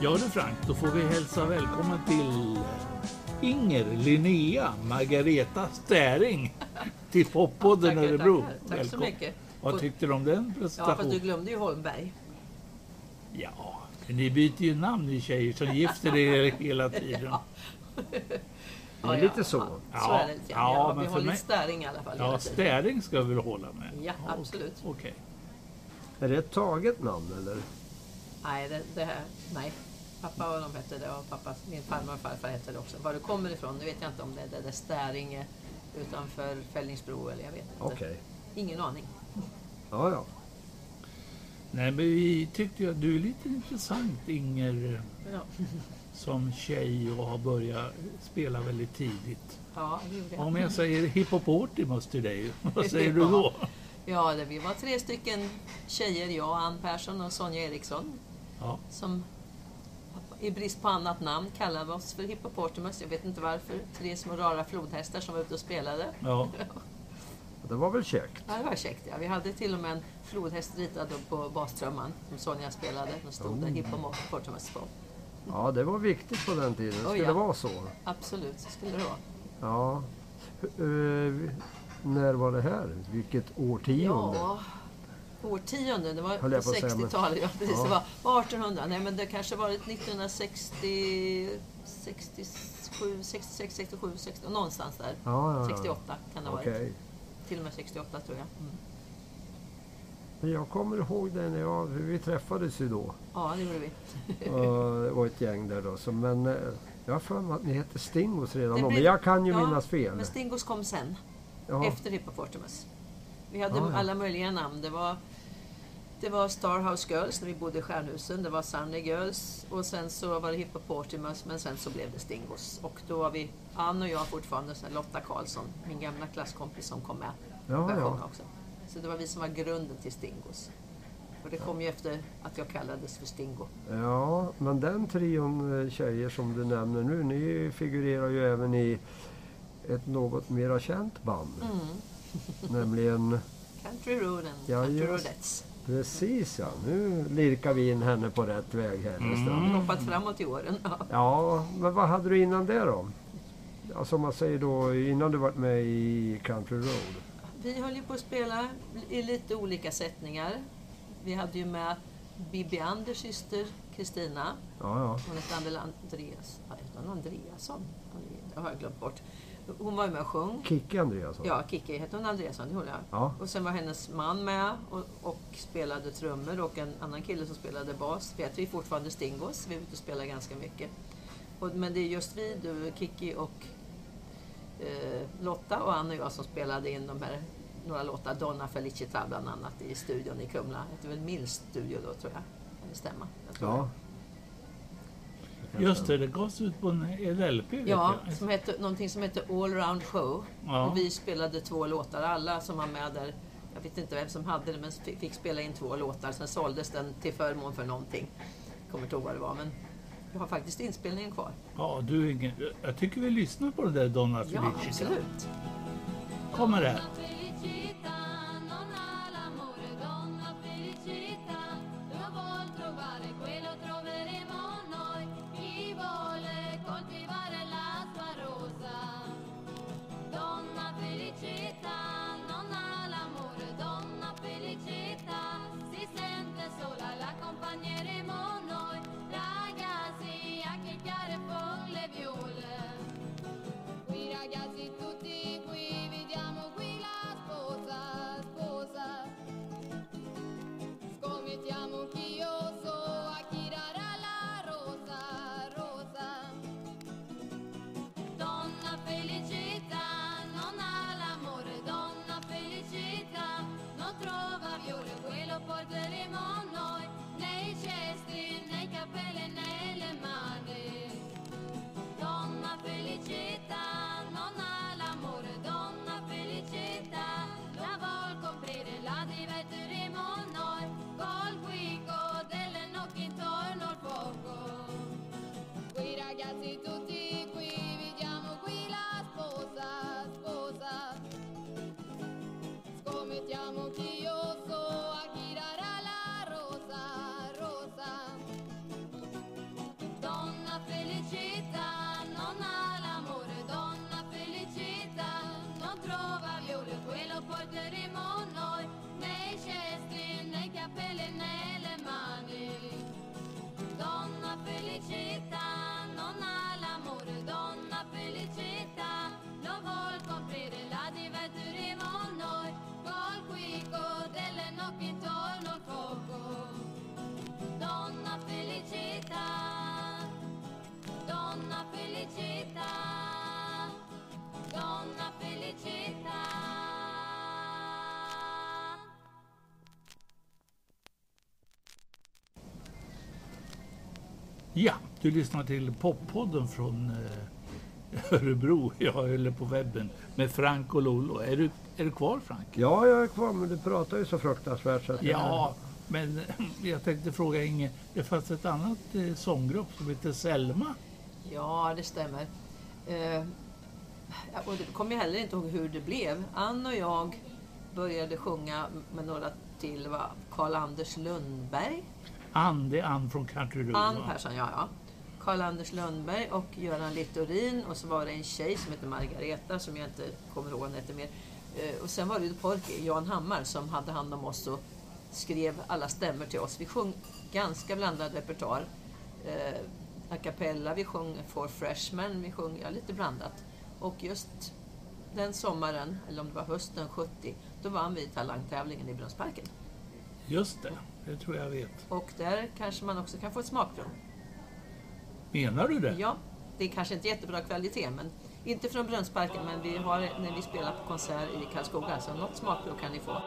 Ja du Frank, då får vi hälsa välkommen till Inger Linnea Margareta Stäring till Poppodden Örebro. tackar. Tack så mycket. Vad tyckte du om den Ja, fast du presentationen? glömde ju Holmberg. Ja, ni byter ju namn ni tjejer som gifter er hela tiden. Ja. Det Ja, är ja, lite så. Ja, så är det lite. Ja, Ja, men vi för har mig- stäring i alla fall. Ja. Stäring ska vi väl hålla med? Ja, okej. absolut. Okej. Är det ett taget namn eller? Nej, det, det här, nej. Pappa och de hette det och pappa, min farmor och farfar hette det också. Var det kommer ifrån, nu vet jag inte om det är det där Stäringe utanför Fällingsbro eller jag vet inte. Okej. Ingen aning. Ja, ja. Nej, men vi tyckte ju att du är lite intressant Inger Ja, som tjej och har börjat spela väldigt tidigt. ja det gjorde jag. Om jag säger hippopotamus till dig, vad säger du då? Ja, det, vi var tre stycken tjejer, jag, Ann Persson och Sonja Eriksson, Ja. som i brist på annat namn kallade oss för Hippopotamus. Jag vet inte varför. Tre små rara flodhästar som var ute och spelade. Ja. Det var väl käckt? Ja, det var käckt. Ja. Vi hade till och med en flodhäst ritad på bastrumman som Sonja spelade. Då stod det Oh. Hippopotamus på. Ja, det var viktigt på den tiden. Oh, Skulle ja. det vara så? Absolut, så skulle det vara. Ja. Uh, när var det här? Vilket årtionde? Ja, årtionden. Det var på jag på att säga, men- 60-talet. Ja, precis. Ja. Det var 1800. Nej, men det kanske varit 1960, 67, 66, 67, 60, någonstans där. Ja, ja, ja. 68 kan det ha Okej. varit. Till och med 68 tror jag. Mm. Men jag kommer ihåg det när jag, vi träffades ju då. Ja, det gjorde vi. Och var ett gäng där då. Så, men eh, jag har för mig att ni hette Stingos redan Det då. Men jag kan ju minnas fel. Men Stingos kom sen. Efter Hippopotamus. Vi hade Ah, alla möjliga namn. Det var, det var Starhouse Girls när vi bodde i Stjärnhusen. Det var Sunny Girls och sen så var det Hippopotamus men sen så blev det Stingos. Och då var vi, Ann och jag fortfarande, sen Lotta Karlsson, min gamla klasskompis som kom med. Ja, ja. också. Så det var vi som var grunden till Stingos. Och det kom ju efter att jag kallades för Stingo. ja, men den trion eh, tjejer som du nämner nu, ni figurerar ju även i ett något mera känt band. Mm. Nämligen, Country Road and Ja, Country. Rodettes. Precis ja, nu lirkar vi in henne på rätt väg här Mm. nästan. Hoppat framåt i åren. Ja. Ja, men vad hade du innan det då? Alltså om man säger då innan du varit med i Country Road. Vi höll ju på att spela i lite olika sättningar. Vi hade ju med Bibi Anders syster Kristina. Ja, ja. Hon hette Andreas. Ja, Andreasson? Det har jag glömt bort. Hon var ju med och sjöng. Kikki Andreasson. Ja, Kikki hette hon Andreasson, det gjorde jag. Ja. Och sen var hennes man med och, och spelade trummor och en annan kille som spelade bas. Vi heter ju fortfarande Stingos, vi är ute och spelar ganska mycket. Och, men det är just vi, du, Kikki och eh, Lotta och Anna och jag som spelade in de här några låtar, Donna Felicita bland annat, i studion i Kumla. Det heter väl Mills studio då tror jag. Kan det stämma? Jag tror Ja. Just det, det gavs ut på en LP. Ja, som hette, någonting som heter All Round Show. Ja. Och vi spelade två låtar, alla som var med där. Jag vet inte vem som hade det, men fick, spela in två låtar. Sen såldes den till förmån för någonting. Jag kommer inte ihåg vad det var, men jag har faktiskt inspelningen kvar. Ja, du, jag tycker vi lyssnar på den där Donna Ja, Felicita. absolut. Kommer det här. Ja, du lyssnar till poppodden från eh, Örebro, ja, eller på webben, med Frank och Lollo. Är du, är du kvar Frank? Ja, jag är kvar, men du pratar ju så fruktansvärt så att jag- Ja, men jag tänkte fråga Inge, det fanns ett annat eh, sånggrupp som heter Selma. Ja, det stämmer. Eh, ja, och det kommer jag heller inte ihåg hur det blev. Ann och jag började sjunga med några till. va? Karl-Anders Lundberg. Ann, det är Ann från Country Road. Ann? Persson, ja, ja. Karl-Anders Lundberg och Göran Littorin och så var det en tjej som heter Margareta som jag inte kommer ihåg hette mer. Eh, Och sen var det ju Porky, Jan Hammar, som hade hand om oss och skrev alla stämmor till oss. Vi sjöng ganska blandad repertoar. Eh, a cappella, vi sjöng For Freshmen, vi sjöng ja, lite blandat. Och just den sommaren, eller om det var hösten 70, då vann vi talangtävlingen i Brunnsparken. Just det, det tror jag vet. Och där kanske man också kan få ett smakprov. Menar du det? Ja, det är kanske inte jättebra kvalitet, men inte från Brunnsparken, men vi har när vi spelar på konsert i Karlskoga, så något smakprov kan ni få.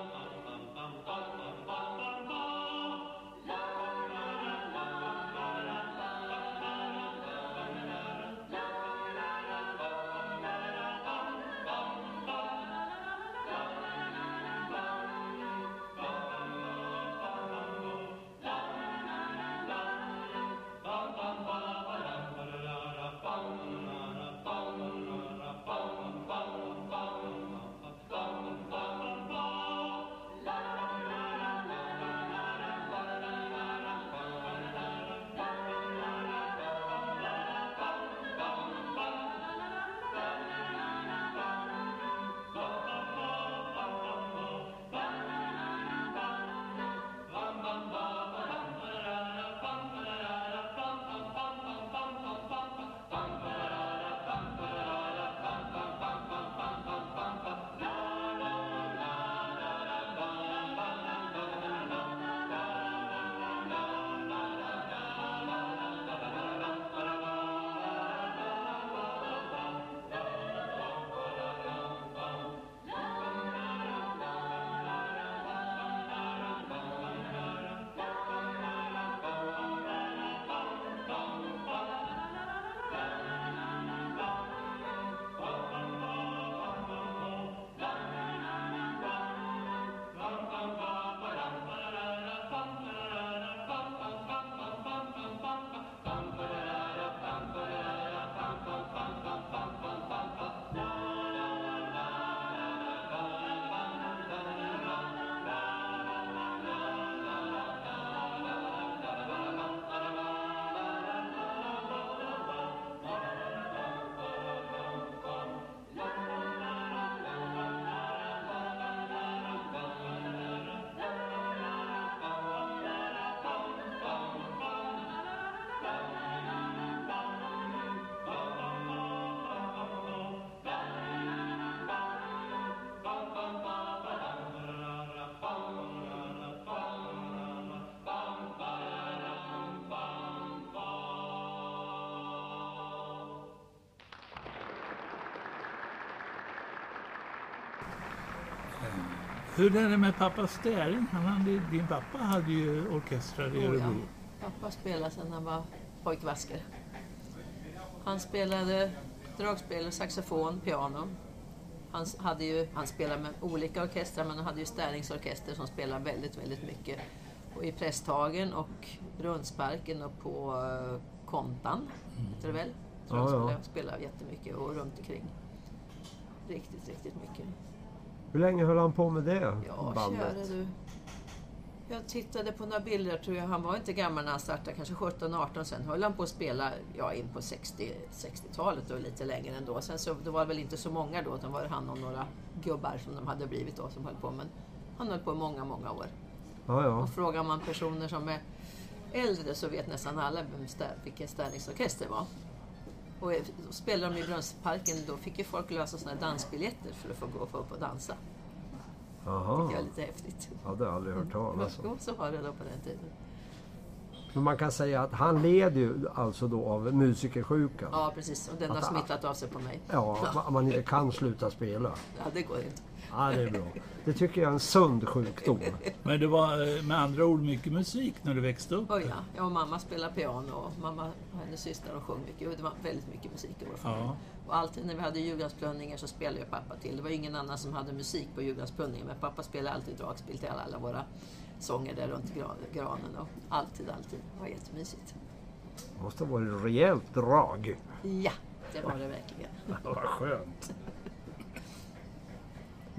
Hur är det med pappa Stäring? Han hade, din pappa hade ju orkestrar i Oh, ja. Örebro. Pappa spelade sedan han var pojkvasker. Han spelade dragspel, saxofon, piano. Han, hade ju, han spelade med olika orkestrar men han hade ju Stärings orkester som spelade väldigt, väldigt mycket. Och I Prästhagen och Brunnsparken och på uh, Kontan, heter det väl? Tror Ja, ja. spelade, spelade jättemycket och runt omkring. Riktigt, riktigt mycket. Hur länge höll han på med det Ja, bandet? kära du. Jag tittade på några bilder, tror jag. Han var inte gammal när han startade, kanske 17-18. Sen höll han på att spela ja, in på 60 60-talet och lite längre ändå. Sen så, det var väl inte så många då, utan var det han och några gubbar som de hade blivit då som höll på. Men han höll på i många, många år. Ja, ja. Och frågar man personer som är äldre så vet nästan alla vilken Stärningsorkester var. Och spelade de i Brunnsparken, då fick ju folk lösa såna dansbiljetter för att få gå upp och dansa. Jaha. Det är lite häftigt. Hade aldrig hört talas om. Så var det då på den tiden. Men man kan säga att han led ju alltså då av musikersjukan. Ja, precis. Och den har Att- smittat av sig på mig. Ja, ma- man inte kan sluta spela. Ja, det går inte. Ja, det är bra. Det tycker jag är en sund sjukdom. Men det var eh, med andra ord mycket musik när du växte upp? Oj, ja. Jag och mamma spelar piano och mamma och hennes syster och sjöng mycket. Och det var väldigt mycket musik i vår familj. Ja. Och alltid när vi hade julgransplundringar så spelade ju pappa till. Det var ingen annan som hade musik på julgransplundringen. Men pappa spelade alltid dragspel till alla, alla våra sånger där runt gra- granen. Och alltid, alltid. Det var jättemysigt. Det måste ha varit rejält drag. Ja, det var det verkligen. Vad skönt.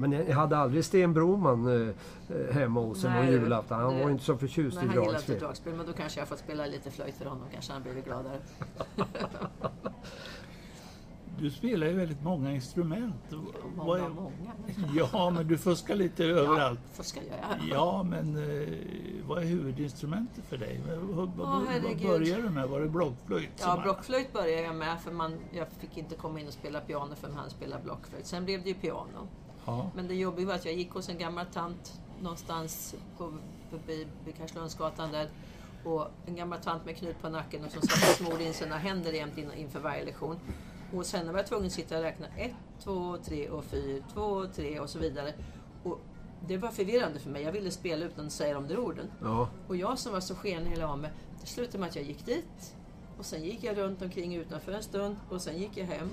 Men ni hade aldrig Sten Broman eh, eh, hemma hos Nej, på julafton? Han det- var inte så förtjust Men i han gillade inte dragspel. dragspel. Men då kanske jag fått spela lite flöjt för honom. Kanske han blivit gladare. Du spelar ju väldigt många instrument. Många, är- många. Ja, men du fuskar lite överallt. Fuskar jag. Ja. Ja, men eh, vad är huvudinstrumentet för dig? Vad, vad, vad, började du med? Var det blockflöjt? Ja, blockflöjt började jag med för man, jag fick inte komma in och spela piano förrän han spelade blockflöjt. Sen blev det ju piano. Ja. Men det jobbiga var att jag gick hos en gammal tant någonstans på, vid Karlslundsgatan där. Och en gammal tant med knut på nacken och som satt och smorde in sina händer jämt in, inför varje lektion. Och sen var jag tvungen att sitta och räkna 1, 2, 3 och 4, 2, 3 och så vidare. Och det var förvirrande för mig. Jag ville spela utan att säga de där orden. Ja, Och jag som var så skenig hela av mig, det slutade med att jag gick dit. Och sen gick jag runt omkring utanför en stund och sen gick jag hem.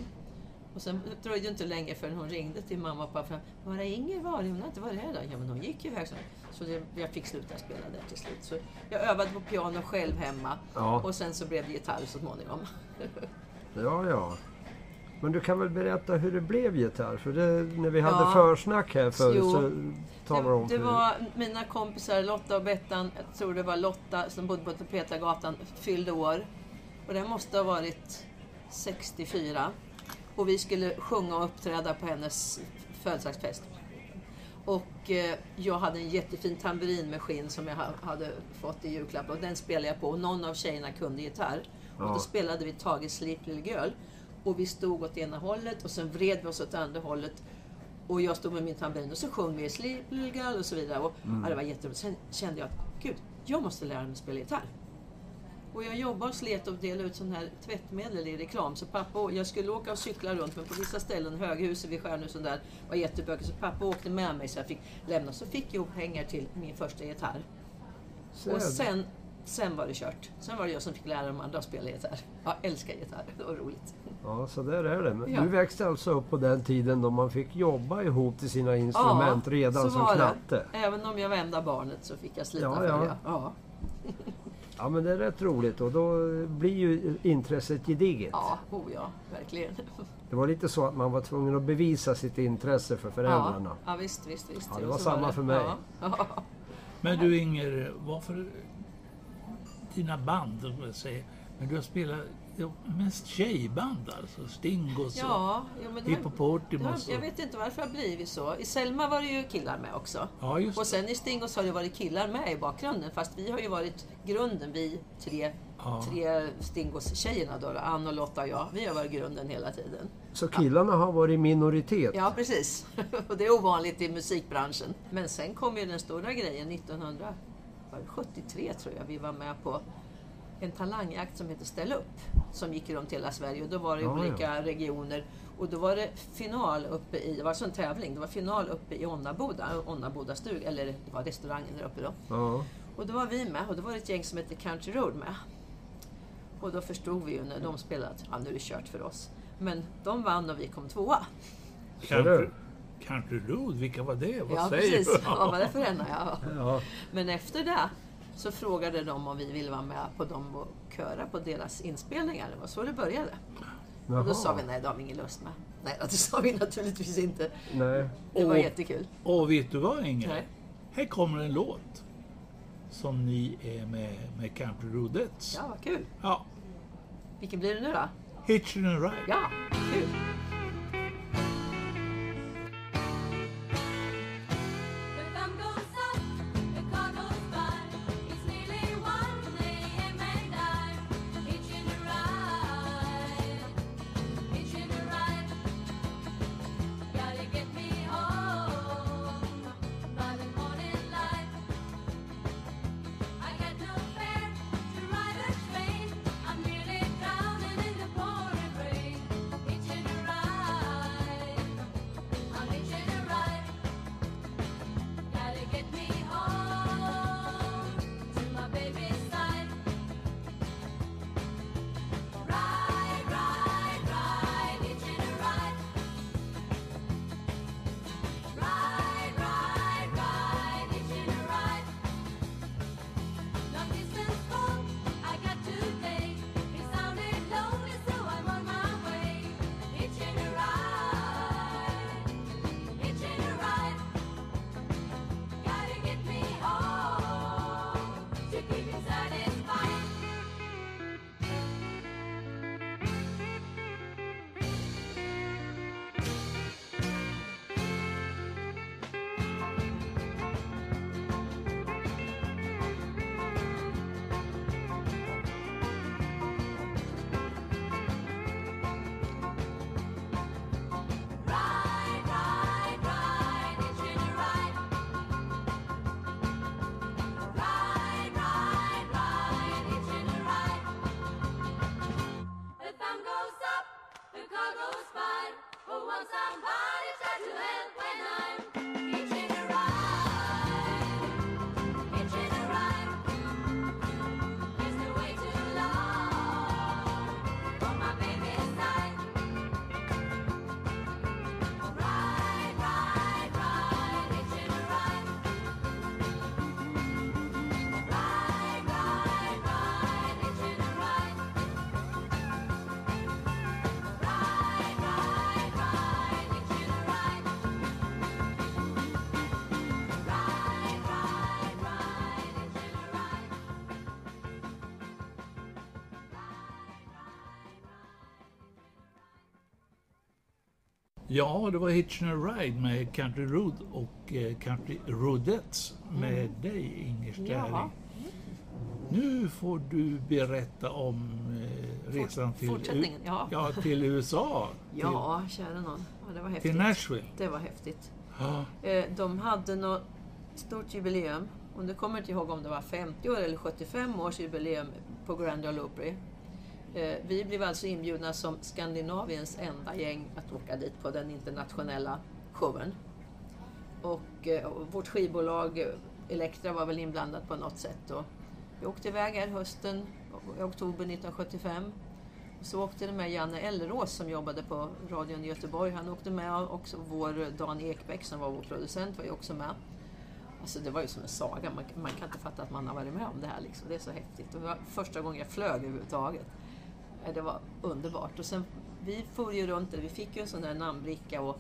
Och sen dröjde det inte länge förrän hon ringde till mamma och pappa. Var är Inger varit? Hon har inte varit här då. Ja men hon gick ju iväg. Så, så det, jag fick sluta spela där till slut. Så jag övade på piano själv hemma. Ja. Och sen så blev det gitarr så småningom. ja, ja. Men du kan väl berätta hur det blev gitarr? För det, när vi hade Ja. försnack här förut så talade du om Det, var mina kompisar Lotta och Bettan, jag tror det var Lotta som bodde på Tapetargatan, fyllde år. Och det måste ha varit 64. Och vi skulle sjunga och uppträda på hennes födelsedagsfest. Och eh, jag hade en jättefin tamburin med skinn som jag ha- hade fått i julklapp och den spelade jag på och någon av tjejerna kunde gitarr. Och då spelade vi Tage Sleep Little Girl. Och vi stod åt ena hållet och sen vred vi oss åt andra hållet. Och jag stod med min tamburin och så sjöng vi Sleep Little Girl och så vidare. Och, ja, det var jätteroligt. Sen kände jag att gud, jag måste lära mig spela gitarr. Och jag jobbade och slet och delade ut sån här tvättmedel i reklam. Så pappa, och- jag skulle åka och cykla runt men på vissa ställen, höghuset vid Stjärnhusen där, var jättebökigt. Så pappa åkte med mig så jag fick lämna. Så fick jag ihop pengar till min första gitarr. Se, Och sen, sen var det kört. Sen var det jag som fick lära de andra att spela gitarr. Jag älskar gitarr, det var roligt. Ja, så där är det. Men Ja. Du växte alltså upp på den tiden då man fick jobba ihop till sina instrument redan så som knatte. det. Även om jag var enda barnet så fick jag slita Ja, för ja. det. Ja. Ja, men det är rätt roligt och då blir ju intresset gediget. ja, oh ja, verkligen. Det var lite så att man var tvungen att bevisa sitt intresse för föräldrarna. Ja, ja visst, visst, visst. Ja, det var samma för mig. Ja. Ja. Men du Inger, varför dina band, om jag säger, men du har spelat ja, mest tjejband alltså? Stingos och Ja, ja, det Hippopotamus jag och... vet inte varför det har blivit så. I Selma var det ju killar med också. Ja, just Och det. sen i Stingos har det varit killar med i bakgrunden. Fast vi har ju varit grunden, vi tre, Ja. tre Stingos-tjejerna då. Ann och Lotta och jag. Vi har varit grunden hela tiden. Så killarna har varit minoritet. Ja, precis. Och det är ovanligt i musikbranschen. Men sen kom ju den stora grejen 1973 tror jag vi var med på en talangjakt som heter Ställ upp. Som gick runt hela Sverige och då var det Ja, olika regioner. Och då var det final uppe i, det var alltså en tävling, det var final uppe i Onnaboda, Onnaboda stug, eller det var restaurangen där uppe då. Ja. Och då var vi med och då var det ett gäng som hette Country Road med. Och då förstod vi ju när de spelade att ja, nu är det kört för oss. Men de vann och vi kom tvåa. Country Road, vilka var det? Vad Ja, säger precis. du? Vad var det för en? Ja. Ja. Men efter det så frågade de om vi ville vara med på dem och köra på deras inspelningar. Det var så det började. Och då Jaha. sa vi nej, det har vi ingen lust med. Nej, det sa vi naturligtvis inte. Nej. Det var Och- jättekul. Och vet du vad Inger? Nej. Här kommer en låt som ni är med, med Country Roadettes. Ja, vad kul. ja. Vilken blir det nu då? Hitchin' and Ride. Ja, kul. Ja, det var Hitchen a Ride med Country Road och eh, Country Rodettes med dig Inger Stäring. Jaha. Nu får du berätta om eh, resan till, fortsättningen, ja. ja, till USA. Ja, kära någon. Ja, det var Till, häftigt. till Nashville. Det var häftigt. Ja, Eh, De hade något stort jubileum. Och nu kommer jag inte ihåg om det var 50 år eller 75 års jubileum på Grand Ole Opry. Eh, vi blev alltså inbjudna som Skandinaviens enda gäng att åka dit på den internationella showen. Och, eh, vårt skivbolag eh, Elektra var väl inblandat på något sätt. Och vi åkte iväg här hösten, i oktober 1975. Så åkte det med Janne Ellerås som jobbade på radion i Göteborg. Han åkte med och också vår Dan Ekbäck som var vår producent var ju också med. Alltså det var ju som en saga. Man, man kan inte fatta att man har varit med om det här. Liksom. Det är så häftigt. Och det var första gången jag flög överhuvudtaget. Eh, Det var underbart. Och sen, vi for ju runt, vi fick ju en sån där namnbricka och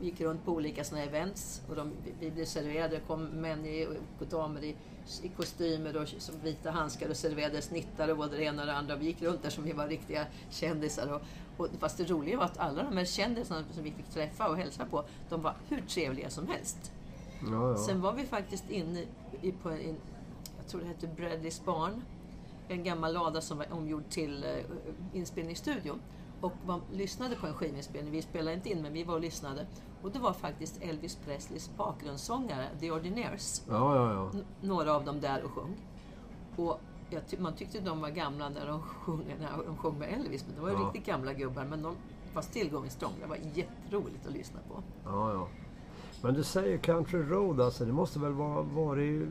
vi gick runt på olika såna events. Och de, vi- vi blev serverade, det kom män i, och damer i, i kostymer och som vita handskar och serverade snittare och både det ena och det andra. Vi gick runt där som vi var riktiga kändisar. Och, och, fast det roliga var att alla de här kändisarna som vi fick träffa och hälsa på, de var hur trevliga som helst. Ja, ja. Sen var vi faktiskt inne i, på en, jag tror det hette Bradleys barn. En gammal lada som var omgjord till uh, inspelningsstudio. Och man lyssnade på en skivinspelning. Vi spelade inte in, men vi var och lyssnade. Och det var faktiskt Elvis Presleys bakgrundssångare, The Ordinaires. ja, ja, ja. Några av dem där och sjöng. Och jag ty- man tyckte de var gamla när de sjöng, när de sjöng med Elvis, men de var riktigt gamla gubbar. Men de var still going strong. Det var jätteroligt att lyssna på. ja, ja. Men du säger Country Road, alltså det måste väl vara varit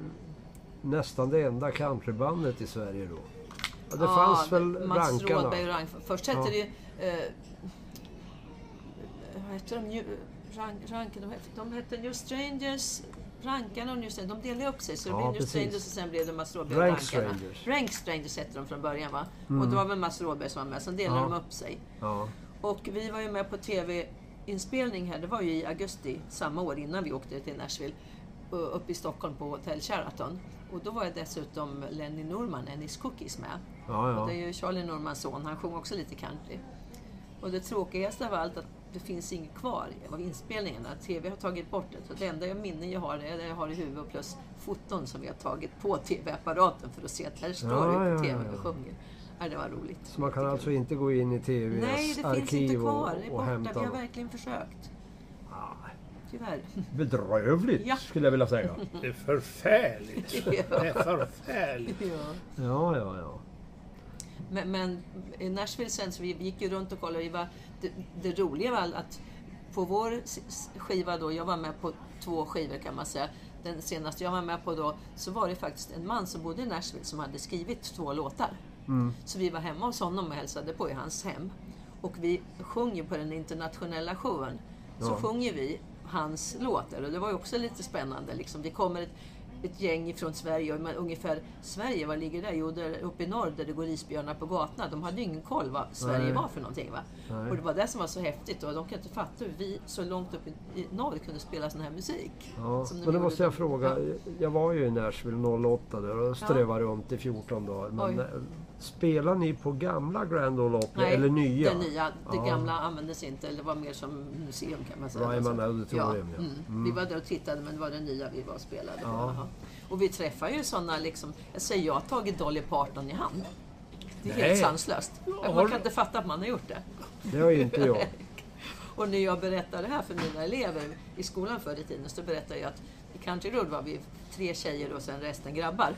nästan det enda countrybandet i Sverige då? Ja, det fanns väl Mats rankarna? Rådberg och Rank. Först hette Ja. det. Eh, vad hette de? Rank, ranken, de, hette, de hette New Strangers. Rankarna och New Strangers, de delade upp sig. Så det Ja, blev New precis. Strangers och sen blev det Mats Rådberg och Rank Rankarna. Strangers. Rank Strangers hette de från början va? Och det var väl Mats Rådberg som var med. Sen delade Ja. de upp sig. Ja, Och vi var ju med på tv-inspelning här. Det var ju i augusti samma år innan vi åkte till Nashville. uh, Uppe i Stockholm på Hotel Sheraton. Och då var ju dessutom Lenny Norman, Ennis Cookies med. ja, Och det ja. är ju Charlie Normans son, han sjunger också lite country. Och det tråkigaste av allt att det finns inget kvar av inspelningarna. TV har tagit bort det. Så det enda jag minnen jag har är det jag har i huvudet plus foton som vi har tagit på TV-apparaten för att se att här står Ja, vi på ja, TV ja. och sjunger. Ja, det var roligt. Så man kan Jättekul. alltså inte gå in i TVs Nej, det finns inte arkiv och, kvar. Det är och borta. hämta Vi har verkligen försökt. Tyvärr. Bedrövligt Ja. skulle jag vilja säga. det är förfärligt. Det är förfärligt. ja. Ja, ja, ja. Men, men i Nashville sen, så vi gick ju runt och kollade. Vi var, det, det roliga var att på vår skiva då, jag var med på två skivor kan man säga. Den senaste jag var med på då, så var det faktiskt en man som bodde i Nashville som hade skrivit två låtar. Mm. Så vi var hemma hos honom och hälsade på i hans hem. Och vi sjunger på den internationella showen. Så Ja. sjunger vi hans låtar och det var ju också lite spännande. Liksom. Det kommer ett, ett gäng ifrån Sverige och man, ungefär Sverige, var ligger det? Jo, där uppe i norr där det går isbjörnar på gatorna. De hade ju ingen koll vad Sverige Nej. var för någonting. Va? Nej. Och det var det som var så häftigt och de kan inte fatta hur vi så långt upp i, norr kunde spela sån här musik. Ja, Som men då måste jag fråga. Ja. Jag var ju i Nashville 08 där och strövade runt i 14 dagar. Men Oj. Spelar ni på gamla Grand Ole Opry Nej, eller nya? Det nya. Det Ja. gamla användes inte. Eller det var mer som museum kan man säga. Ryman Alltså. Auditorium, ja. Mm. Mm. Vi var där och tittade men det var det nya vi var och spelade på. Ja. Och vi träffar ju sådana liksom, jag säger jag har tagit Dolly Parton i hand. Det är Nej. helt sanslöst. Ja, Man kan inte fatta att man har gjort det. Det har ju inte jag. Och när jag berättar det här för mina elever i skolan förr i tiden så berättar jag att i Country Road var vi tre tjejer och sen resten grabbar.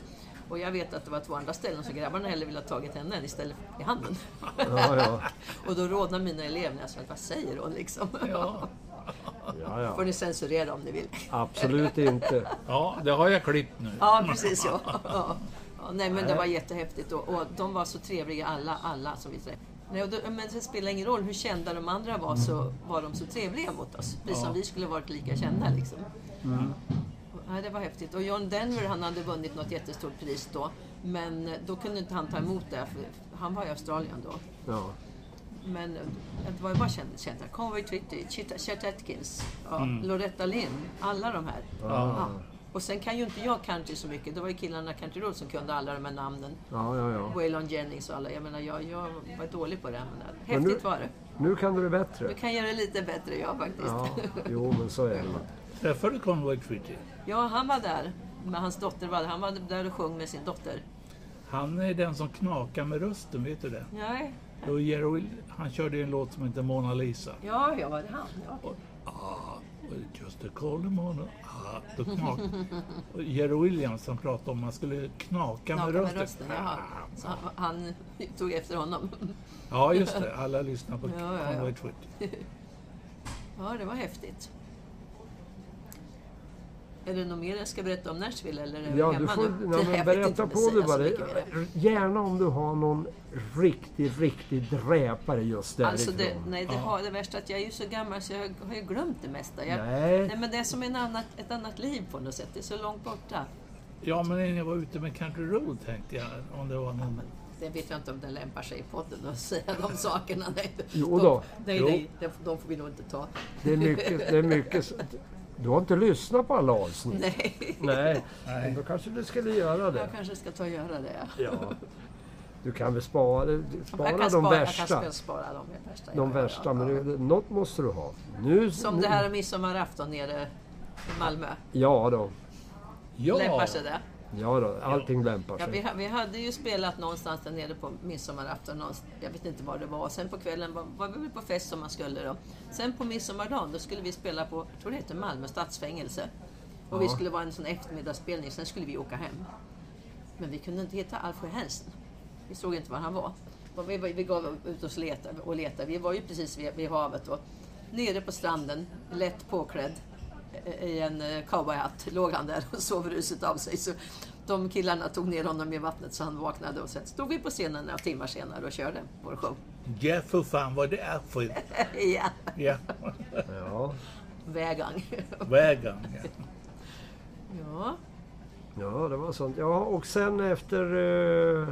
Och jag vet att det var två andra ställen så grabbarna hellre ville ha tagit henne än istället i handen. Ja, ja. Och då rådnar mina elever när jag sa vad säger hon liksom? Ja. Ja, ja. får ni censurera om ni vill. Absolut inte. Ja, det har jag klippt nu. Ja, precis. Ja. Ja. Ja, nej, men det var jättehäftigt och, och de var så trevliga alla, alla som vi träffade. Nej, då, men det spelar ingen roll hur kända de andra var så var de så trevliga mot oss. Precis som vi skulle varit lika kända liksom. Och, Nej, det var häftigt. Och John Denver han hade vunnit något jättestort pris då. Men eh, då kunde inte han ta emot det för han var i Australien då. Ja. Men eh, det var ju bara kända. kända. Conway Twitty, Chet Atkins, ja, Loretta Lynn, alla de här. Ja. Och sen kan ju inte jag country så mycket. Det var ju killarna Country Road som kunde alla de här namnen. Ja, ja, ja. Waylon Jennings och alla. Jag menar, jag, jag var dålig på det. Men Men nu- häftigt var det. Nu kan du det bättre. Du kan göra det lite bättre, jag faktiskt. Ja, Ja. jo men så är det. Träffade du Conway Twitty? han var där. Men hans dotter var där. Han var där och sjöng med sin dotter. Han är den som knakar med rösten, vet du det? Nej. Och Jerry han körde en låt som heter Mona Lisa. Ja, ja, var det han? Ja. Och, ah, just a the Mona. Ah, då knak. Och Jerry Williams som pratade om att man skulle knaka, Knaka med med rösten. rösten, jaha. Så han, han tog efter honom. Ja, just det. Alla lyssnar på Ja, ja, ja. Conway Twitty. Ja, det var häftigt. Är det något mer jag ska berätta om Nashville eller är vi Ja, du hemma får nu? ja, men berätta på du bara. Gärna om du har någon riktig, riktig dräpare just därifrån. Alltså det, nej, det, Ja. har, det värsta är att jag är ju så gammal så jag har ju glömt det mesta. Jag, Nej. nej, men det är som en annat, ett annat liv på något sätt. Det är så långt borta. Ja, men när jag var ute med Country Road tänkte jag om det var någon... Det vet jag inte om den lämpar sig i podden att säga de sakerna. Nej, Jo då. Nej, Jo. nej, de, de får vi nog inte ta. Det är mycket, det är mycket... Du har inte lyssnat på alla avsnitt? Nej, Nej. Nej. Men Då kanske du skulle göra det. jag kanske ska ta och göra det. ja. Ja. Du kan väl spara, spara kan de spara, värsta. Jag kan spara de värsta. De ja, värsta, ja, men ja. det, något måste du ha. Nu, Som nu, det här midsommarafton nere i Malmö. Ja då. Ja! Lämpar sig det? Ja då, allting lämpar Ja, vi, sig. vi hade ju spelat någonstans där nere på midsommarafton. Jag vet inte var det var. Sen på kvällen var, var vi på fest som man skulle då. Sen på midsommardagen då skulle vi spela på, jag tror det heter Malmö stadsfängelse. Och vi Ja. skulle vara en sån eftermiddagsspelning. Sen skulle vi åka hem. Men vi kunde inte hitta Alfred Hansen. Vi såg inte var han var. Vi, vi, vi gav ut oss leta, och letade. Vi var ju precis vid, vid havet. Och nere på stranden, lätt påklädd i en eh, cowboyhatt, låg han där och sov ruset av sig. Så de killarna tog ner honom i vattnet så han vaknade och sen stod vi på scenen några timmar senare och körde vår show. Ja, för fan vad det är för... ja, Ja, Ja. vägang. vägen. Ja. ja, ja, det var sånt. Ja, och sen efter... eh,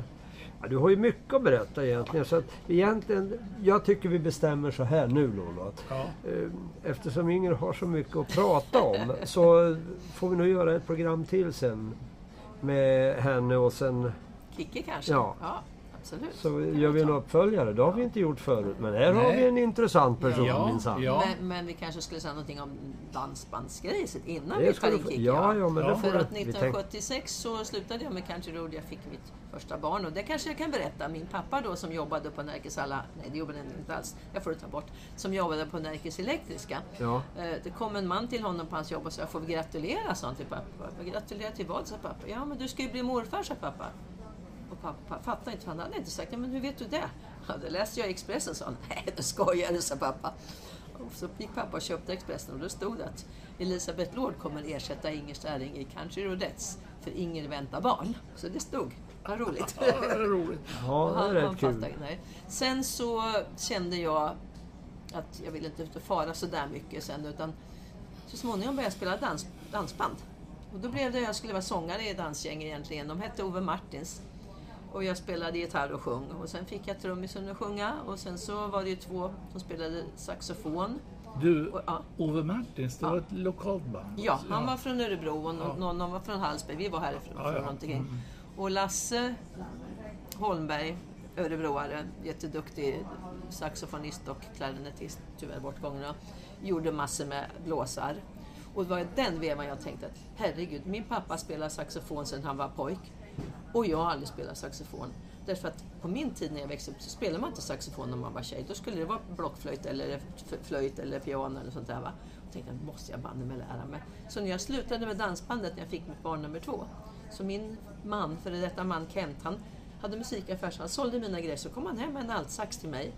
Ja, du har ju mycket att berätta egentligen. Så att egentligen, jag tycker vi bestämmer så här nu Lolo. Att, Ja. eh, eftersom Inger har så mycket att prata om så får vi nog göra ett program till sen med henne och sen Kikki kanske? Ja. Absolut. så gör vi en uppföljare. Det har vi inte gjort förut. Men här har Nej. vi en intressant person Ja, minsann. ja. Men, men vi kanske skulle säga någonting om dansbandsgrejset innan Det vi tar in Kikki. ja, ja, men Ja. det får För att vi tänk- 1976 så slutade jag med Country Road. Jag fick mitt första barn och det kanske jag kan berätta. Min pappa då som jobbade på Närkes alla, nej det jobbade han inte alls, jag får det ta bort, som jobbade på Närkes Elektriska. Ja. Eh, Det kom en man till honom på hans jobb och sa, får vi gratulera, sa han till pappa. Gratulera till vad, sa pappa. Ja men du ska ju bli morfar, sa pappa. Och pappa fattade inte, för han hade inte sagt, men hur vet du det? Ja, det läste jag i Expressen, sa han. Nej, det skojar du, sa pappa. Och så gick pappa och köpte Expressen och då stod det att Elisabeth Lord kommer ersätta Inger Stäring i Country Rodettes för Inger väntar barn. Så det stod. Vad roligt. Ja, det är roligt. Ja, det är han, rätt han kul. fattade, nej. Sen så kände jag att jag ville inte ut och fara så där mycket sen utan så småningom började jag spela dans, dansband. Och då blev det, jag skulle vara sångare i dansgäng egentligen. De hette Ove Martins. Och jag spelade gitarr och sjöng. Och sen fick jag trummisen att sjunga. Och sen så var det ju två som spelade saxofon. Du, Och, ja, Ove Martins, det var Ja. ett lokalt band. ja, han var från Örebro och någon, Ja. någon var från Hallsberg. Vi var härifrån Ja, ja. från. Mm. Och Lasse Holmberg, örebroare, jätteduktig saxofonist och klarinettist, tyvärr bortgången, gjorde massor med blåsar. Och det var den vevan jag tänkte att herregud, min pappa spelar saxofon sedan han var pojk och jag har aldrig spelat saxofon. Därför att på min tid när jag växte upp så spelade man inte saxofon när man var tjej. Då skulle det vara blockflöjt eller flöjt eller piano eller sånt där. Va? Och tänkte att måste jag banne mig lära mig. Så när jag slutade med dansbandet när jag fick mitt barn nummer två. Så min man, före detta man Kent, han hade musikaffär så han sålde mina grejer. Så kom han hem med en altsax till mig.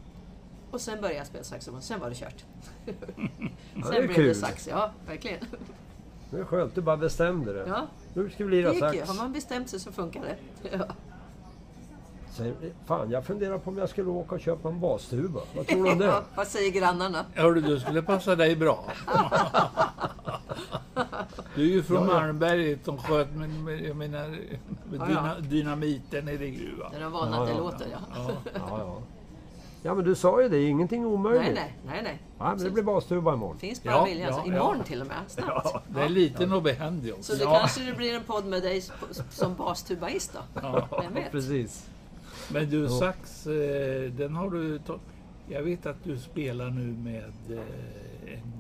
Och sen började jag spela saxofon, sen var det kört. Ja, sen det blev kul. det sax, ja verkligen. Det är skönt, du bara bestämde det. Ja, Nu ska vi lira ju. sax. Har man bestämt sig så funkar det. Ja. Sen, fan, jag funderar på om jag skulle åka och köpa en bastuba. Vad tror du om det? Ja, vad säger grannarna? Hörru, du skulle passa dig bra. Du är ju från Malmberget som sköt med, med, jag menar, med Ja, dyna, ja. dynamiten i din gruva. När de vana Ja, att det ja. låter, ja. Ja. Ja, ja. ja, men du sa ju det. Ingenting omöjligt. Nej, nej, nej, nej. Ja, men det blir bastuba imorgon. Finns bara Ja, viljan. ja, så ja. imorgon till och med. Snabbt. Det är liten och behändig Så det kanske det blir en podd med dig som bastubaist då? Ja. Vem vet? Precis. Men du, sax, eh, den har du. Jag vet att du spelar nu med eh, en,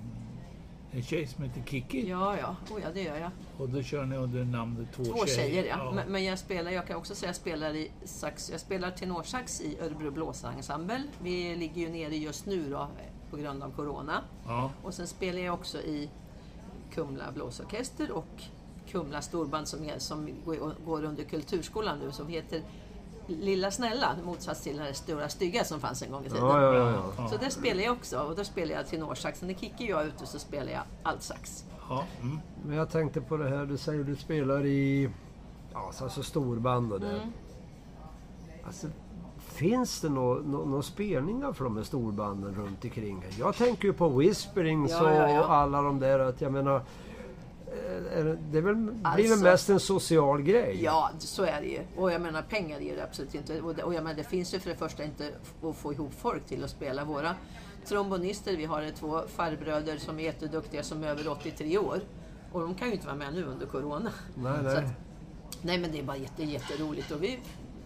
en tjej som heter Kiki. Ja, ja. Oh, ja, det gör jag. Och då kör ni under namnet Två, Två tjejer, ja. ja. Men, men jag spelar, jag kan också säga jag spelar i sax, jag spelar tenorsax i Örebro blåsensemble. Vi ligger ju nere just nu då på grund av Corona. Ja. Och sen spelar jag också i Kumla blåsorkester och Kumla storband som, är, som går, går under Kulturskolan nu som heter Lilla Snälla, motsats till den här stora stygga som fanns en gång i tiden. Ja, ja, ja. ja. Så där spelar jag också och då spelar jag tenorsax. När Kikki och jag är ute så spelar jag altsax. Ja. Mm. Men jag tänkte på det här, du säger du spelar i ja, alltså storband och det. Mm. Alltså, finns det några nå, nå spelningar för de här storbanden runt omkring? Jag tänker ju på Whisperings Ja, ja, ja. och alla de där. Att jag menar, det, det väl, blir väl Alltså- mest en social grej? Ja, så är det ju. Och jag menar pengar är det absolut inte. Och, det, och jag menar, det finns ju för det första inte att få ihop folk till att spela. Våra trombonister, vi har två farbröder som är jätteduktiga som är över 83 år. Och de kan ju inte vara med nu under Corona. Nej, nej. att, nej men det är bara jätte, jätteroligt. Och vi,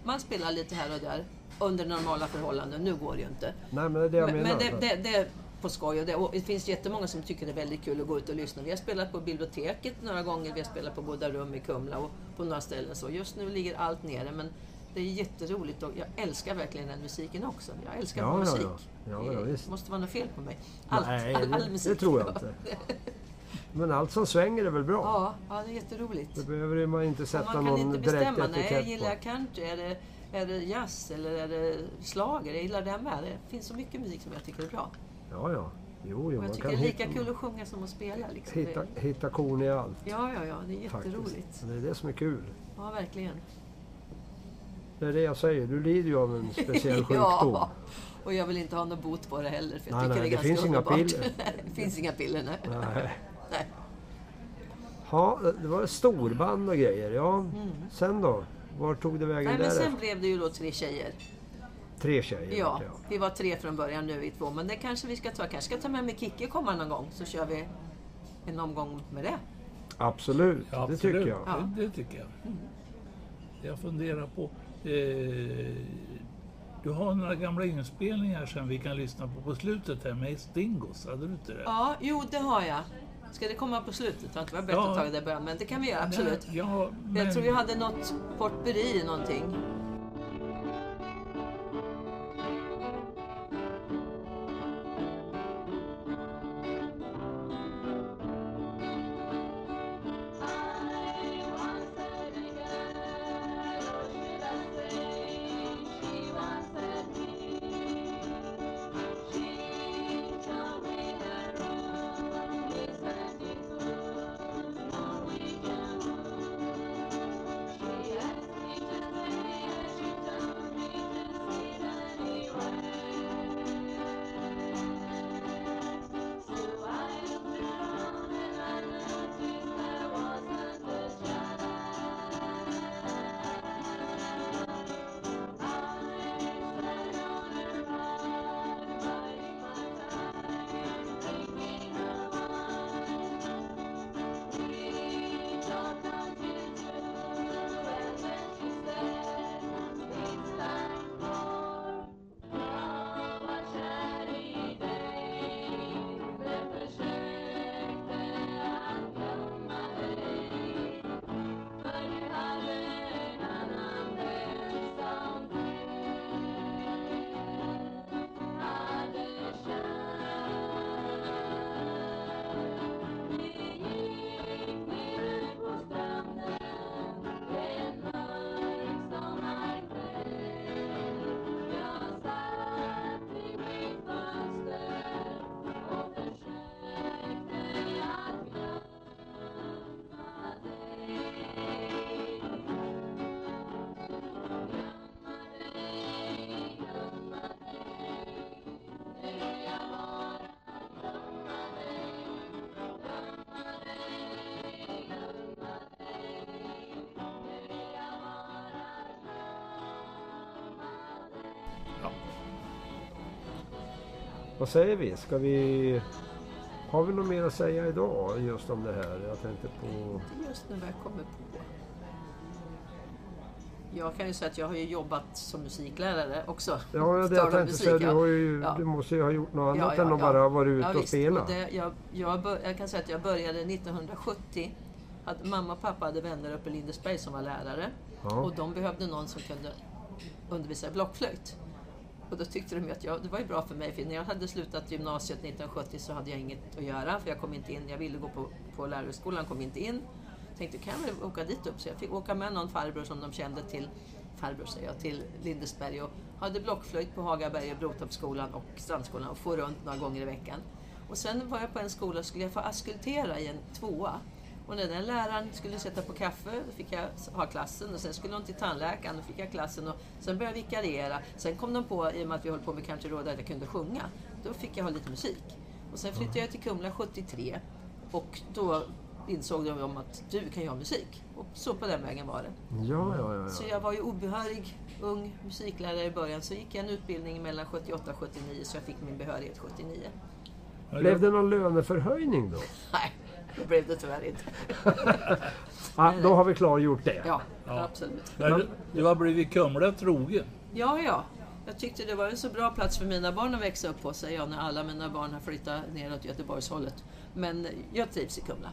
man spelar lite här och där under normala förhållanden. Nu går det ju inte. nej, men det är det jag Men, menar. men det, det, det på skoj och det, och det finns jättemånga som tycker det är väldigt kul att gå ut och lyssna. Vi har spelat på biblioteket några gånger, vi har spelat på Goda rum i Kumla och på några ställen så. Just nu ligger allt nere men det är jätteroligt och jag älskar verkligen den musiken också. Jag älskar Ja, musik. ja. Ja, ja, det måste vara något fel på mig. Allt, nej, all, all musik. det tror jag inte. Men allt som svänger är väl bra? Ja, ja, det är jätteroligt. Det behöver man inte sätta man kan någon inte direkt bestämma, nej, etikett gillar jag på. country, är det, är det jazz eller är det slager? Jag gillar det med. Det finns så mycket musik som jag tycker är bra. Ja, ja. Jo, jo, Och jag tycker det är lika hitta, kul att sjunga som att spela. Liksom. hitta, hitta korn i allt. ja, ja, ja, det är Faktiskt. jätteroligt. Det är det som är kul. Ja, verkligen. Det är det jag säger, du lider ju av en speciell sjukdom. ja, och jag vill inte ha någon bot på det heller. För jag Nej, tycker nej, det är det ganska underbart. piller. det finns inga piller, nej. Nej. nej. Ja, det var storband och grejer. Ja, sen då? Var tog det vägen Mm. nej men sen blev det ju då tre tjejer. Tre tjejer? Ja, det, vi var tre från början, nu är vi två. Men det kanske vi ska ta. kanske ska ta med mig och komma någon gång. Så kör vi en omgång med det. Absolut, Ja, det absolut. tycker jag. Ja. Det, det tycker jag. Jag funderar på... Eh, du har några gamla inspelningar som vi kan lyssna på på slutet här med Stingos. Hade du inte det? Ja, jo det har jag. Ska det komma på slutet? Det var inte bättre Ja. att ta det i början, men det kan vi göra, absolut. Nej, Ja, men, Jag tror vi hade något portberi någonting. Ja. Vad säger vi? Ska vi... Har vi något mer att säga idag just om det här? Jag tänkte på... Inte just nu vad jag kommer på. Jag kan ju säga att jag har ju jobbat som musiklärare också. Ja, det Talar jag tänkte säga. Du, ja. har ju, Ja. du måste ju ha gjort något annat Ja, än ja, att ja. bara vara ute Ja, och visst. spela. det, jag, jag, bör, jag kan säga att jag började 1970. Att mamma och pappa hade vänner uppe i Lindesberg som var lärare. Ja. Och de behövde någon som kunde undervisa i blockflöjt. Och då tyckte de ju att jag, det var ju bra för mig, för när jag hade slutat gymnasiet 1970 så hade jag inget att göra, för jag kom inte in. Jag ville gå på, på lärarhögskolan, kom inte in. Tänkte, kan jag väl åka dit upp? Så jag fick åka med någon farbror som de kände till, farbror säger jag, till Lindesberg och hade blockflöjt på Hagaberg och Brotorpsskolan och Strandskolan och få runt några gånger i veckan. Och sen var jag på en skola och skulle jag få askultera i en tvåa. Och när den läraren skulle sätta på kaffe, då fick jag ha klassen. Och sen skulle hon till tandläkaren, då fick jag klassen. Och sen började jag vikariera. Sen kom de på, i och med att vi höll på med Country Road, att jag kunde sjunga. Då fick jag ha lite musik. Och sen flyttade jag till Kumla 73. Och då insåg de om att du kan ju ha musik. Och så på den vägen var det. Ja, ja, ja. Så ja. jag var ju obehörig ung musiklärare i början. Så gick jag en utbildning mellan 78 och 79 så jag fick min behörighet 79. Blev det någon löneförhöjning då? Nej, det blev det tyvärr inte. Ja, då har vi klargjort det. Ja, Ja. absolut. Du, du har blivit Kumla trogen. Ja, ja. Jag tyckte det var en så bra plats för mina barn att växa upp på, säger jag när alla mina barn har flyttat neråt Göteborgshållet. Men jag trivs i Kumla.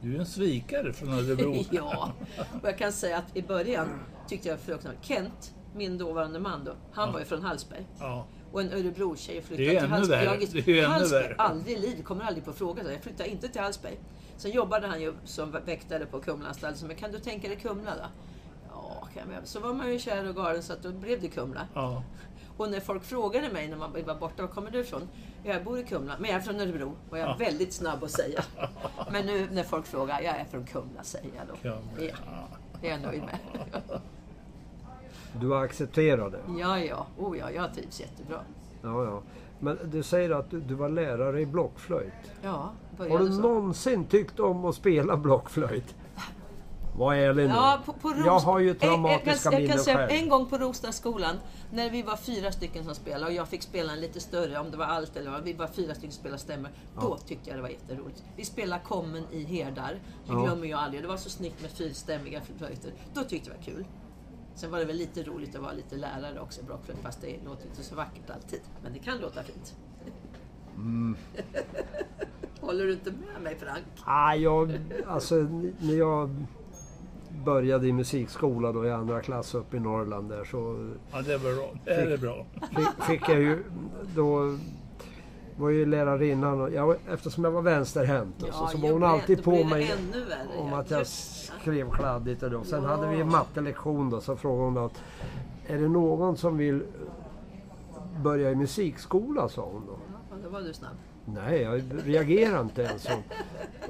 Du är en svikare från Örebro. ja, och jag kan säga att i början tyckte jag fruktansvärt. Kent, min dåvarande man då, han var ju från Hallsberg. Ja. Och en Örebro-tjej är till ännu Hallsberg. Det är ännu Hallsberg, värre. aldrig i livet, kommer aldrig på fråga. Jag flyttade inte till Hallsberg. Sen jobbade han ju som väktare på Kumlaanstalten. Men kan du tänka dig Kumla då? Ja, kan jag. Så var man ju kär och galen så att då blev det Kumla. Ja. Och när folk frågade mig när man var borta, var kommer du ifrån? Jag bor i Kumla, men jag är från Örebro. Och jag är Ja. väldigt snabb att säga. Men nu när folk frågar, jag är från Kumla, säger jag då. Kumla, Ja, det är jag nöjd med. Du har accepterat det? Ja, ja. Oh ja, jag trivs jättebra. Ja, ja. Men du säger att du, du var lärare i blockflöjt. Ja, Har du så. någonsin tyckt om att spela blockflöjt? Var ärlig nu. Ja, på, på Ros- Jag har ju En- jag kan, traumatiska minnen säga, själv. En gång på Roslagsskolan, när vi var fyra stycken som spelade och jag fick spela en lite större, om det var allt eller vad, vi var fyra stycken som spelade stämmer. Då tyckte jag det var jätteroligt. Vi spelade Kommen i Herdar. Det Ja. glömmer jag aldrig. Det var så snyggt med fyrstämmiga flöjter. Då tyckte jag det var kul. Sen var det väl lite roligt att vara lite lärare också i blockflöjt, fast det låter inte så vackert alltid. Men det kan låta fint. Mm. Håller du inte med mig Frank? Ah, jag, alltså, när jag började i musikskola då i andra klass uppe i Norrland där så ja, det är bra. Det är bra. fick, fick jag ju... Då var ju lärarinnan och jag, eftersom jag var vänsterhänt och så, så var hon blev- alltid då på mig värre. om att jag skrev kladdigt och då. Sen Ja. hade vi en mattelektion då så frågade hon att är det någon som vill börja i musikskola sa hon då. Ja, då var du snabb. Nej, jag reagerade inte ens.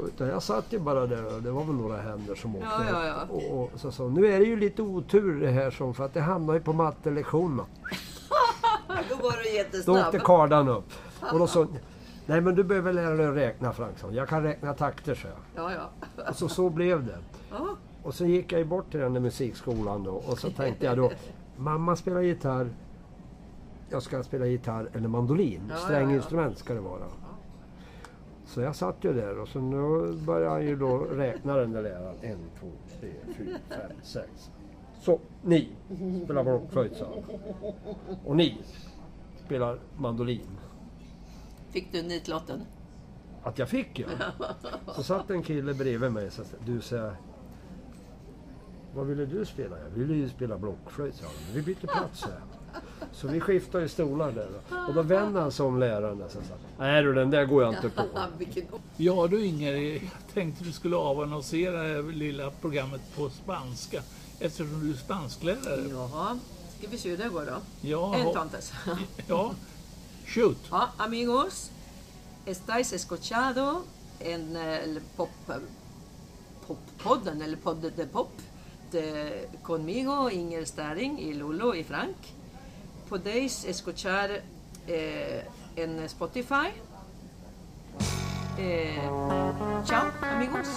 Utan jag satt ju bara där och det var väl några händer som åkte. Ja, ja, ja. Och, och så sa nu är det ju lite otur det här som för att det hamnar ju på mattelektionerna. Då var du Då jättesnabb. åkte kardan upp. Och då sa nej men du behöver lära dig att räkna Franksson. Jag kan räkna takter så. Ja, ja. Och så, så blev det. ja. Och så gick jag ju bort till den där musikskolan då och så tänkte jag då, mamma spelar gitarr, jag ska spela gitarr eller mandolin. Ja, Stränginstrument ska det vara. Så jag satt ju där och så nu började han ju då räkna den där läraren. En, två, tre, fyra, fem, sex. Så, ni spelar blockflöjt sa. Och ni spelar mandolin. Fick du nitlotten? Att jag fick ja. Så satt en kille bredvid mig och sa du säger Vad ville du spela? Jag ville ju spela blockflöjt sa han. Vi bytte plats här. Så vi skiftade ju stolar där. Och då vände han sig om läraren och sa Nej du den där går jag inte på. Ja du Inger, jag tänkte du skulle avannonsera det lilla programmet på spanska eftersom du är spansklärare. Jaha, ska vi se hur det går då? Ja, Entonces. ja. Shoot! Ja, amigos. Estáis escuchado en el pop, poppodden, eller podd de pop, de, conmigo, Inger Staring y Lolo y Frank. Podéis escuchar eh, en Spotify. Eh, chao, amigos.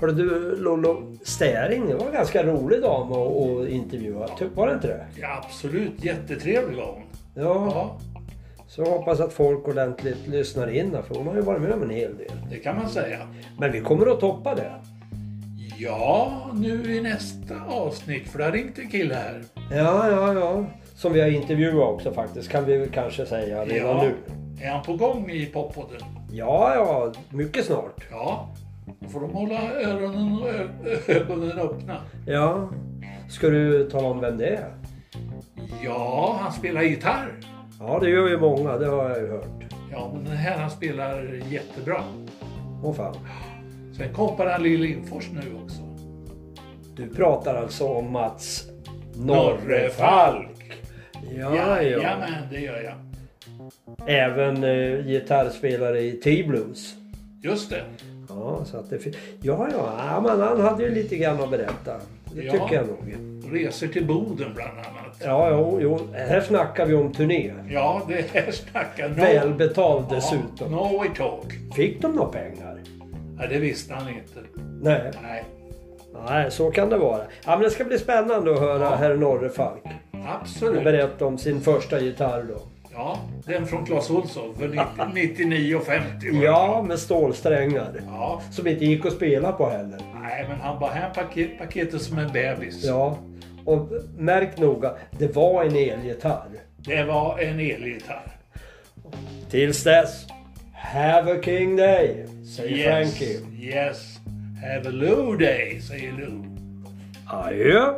Hörde du Lollo Stäring, det var en ganska rolig dam att, intervjua. Ty- Var det inte det? Ja, absolut, jättetrevlig var hon. Ja. Ja, Så jag hoppas att folk ordentligt lyssnar in för hon har ju varit med om en hel del. det kan man säga. Men vi kommer att toppa det. Ja, nu i nästa avsnitt, för det har ringt en kille här. Ja, ja, ja. Som vi har intervjuat också faktiskt, kan vi väl kanske säga redan Ja. nu. Är han på gång i poppodden? Ja, ja, mycket snart. Ja, då får de hålla öronen och ögonen öppna. Ja. Ska du tala om vem det är? Ja, han spelar gitarr. Ja, det gör ju många, det har jag ju hört. Ja, men den här han spelar jättebra. Åh fan. Sen kompar han Lill Lindfors nu också. Du pratar alltså om Mats Norrefalk. Ja, ja. Jajamän, det gör jag. Även eh, gitarrspelare i T-Blues. Just det. Ja, så att det fin- ja, ja, ja, men han hade ju lite grann att berätta. Det Ja. tycker jag nog. Reser till Boden bland annat. Ja, jo, jo, här snackar vi om turné. Ja, det här snackar no, Välbetald ja, dessutom. no way talk. Fick de några pengar? Ja, det visste han inte. Nej. Nej, Nej, så kan det vara. Ja, men det ska bli spännande att höra Ja. herr Norrefalk absolut. berätta om sin första gitarr då. Ja, den från Clas Ohlson för 90 99,50 var det. Ja, med stålsträngar. Ja, Som inte gick att spela på heller. nej men han bara hem paket, paketet som en bebis. Ja, och märk noga, det var en elgitarr. Det var en elgitarr. Tills dess, have a king day, säger Yes, Frankie. yes. Have a Lou day, säger Lou. Adjö!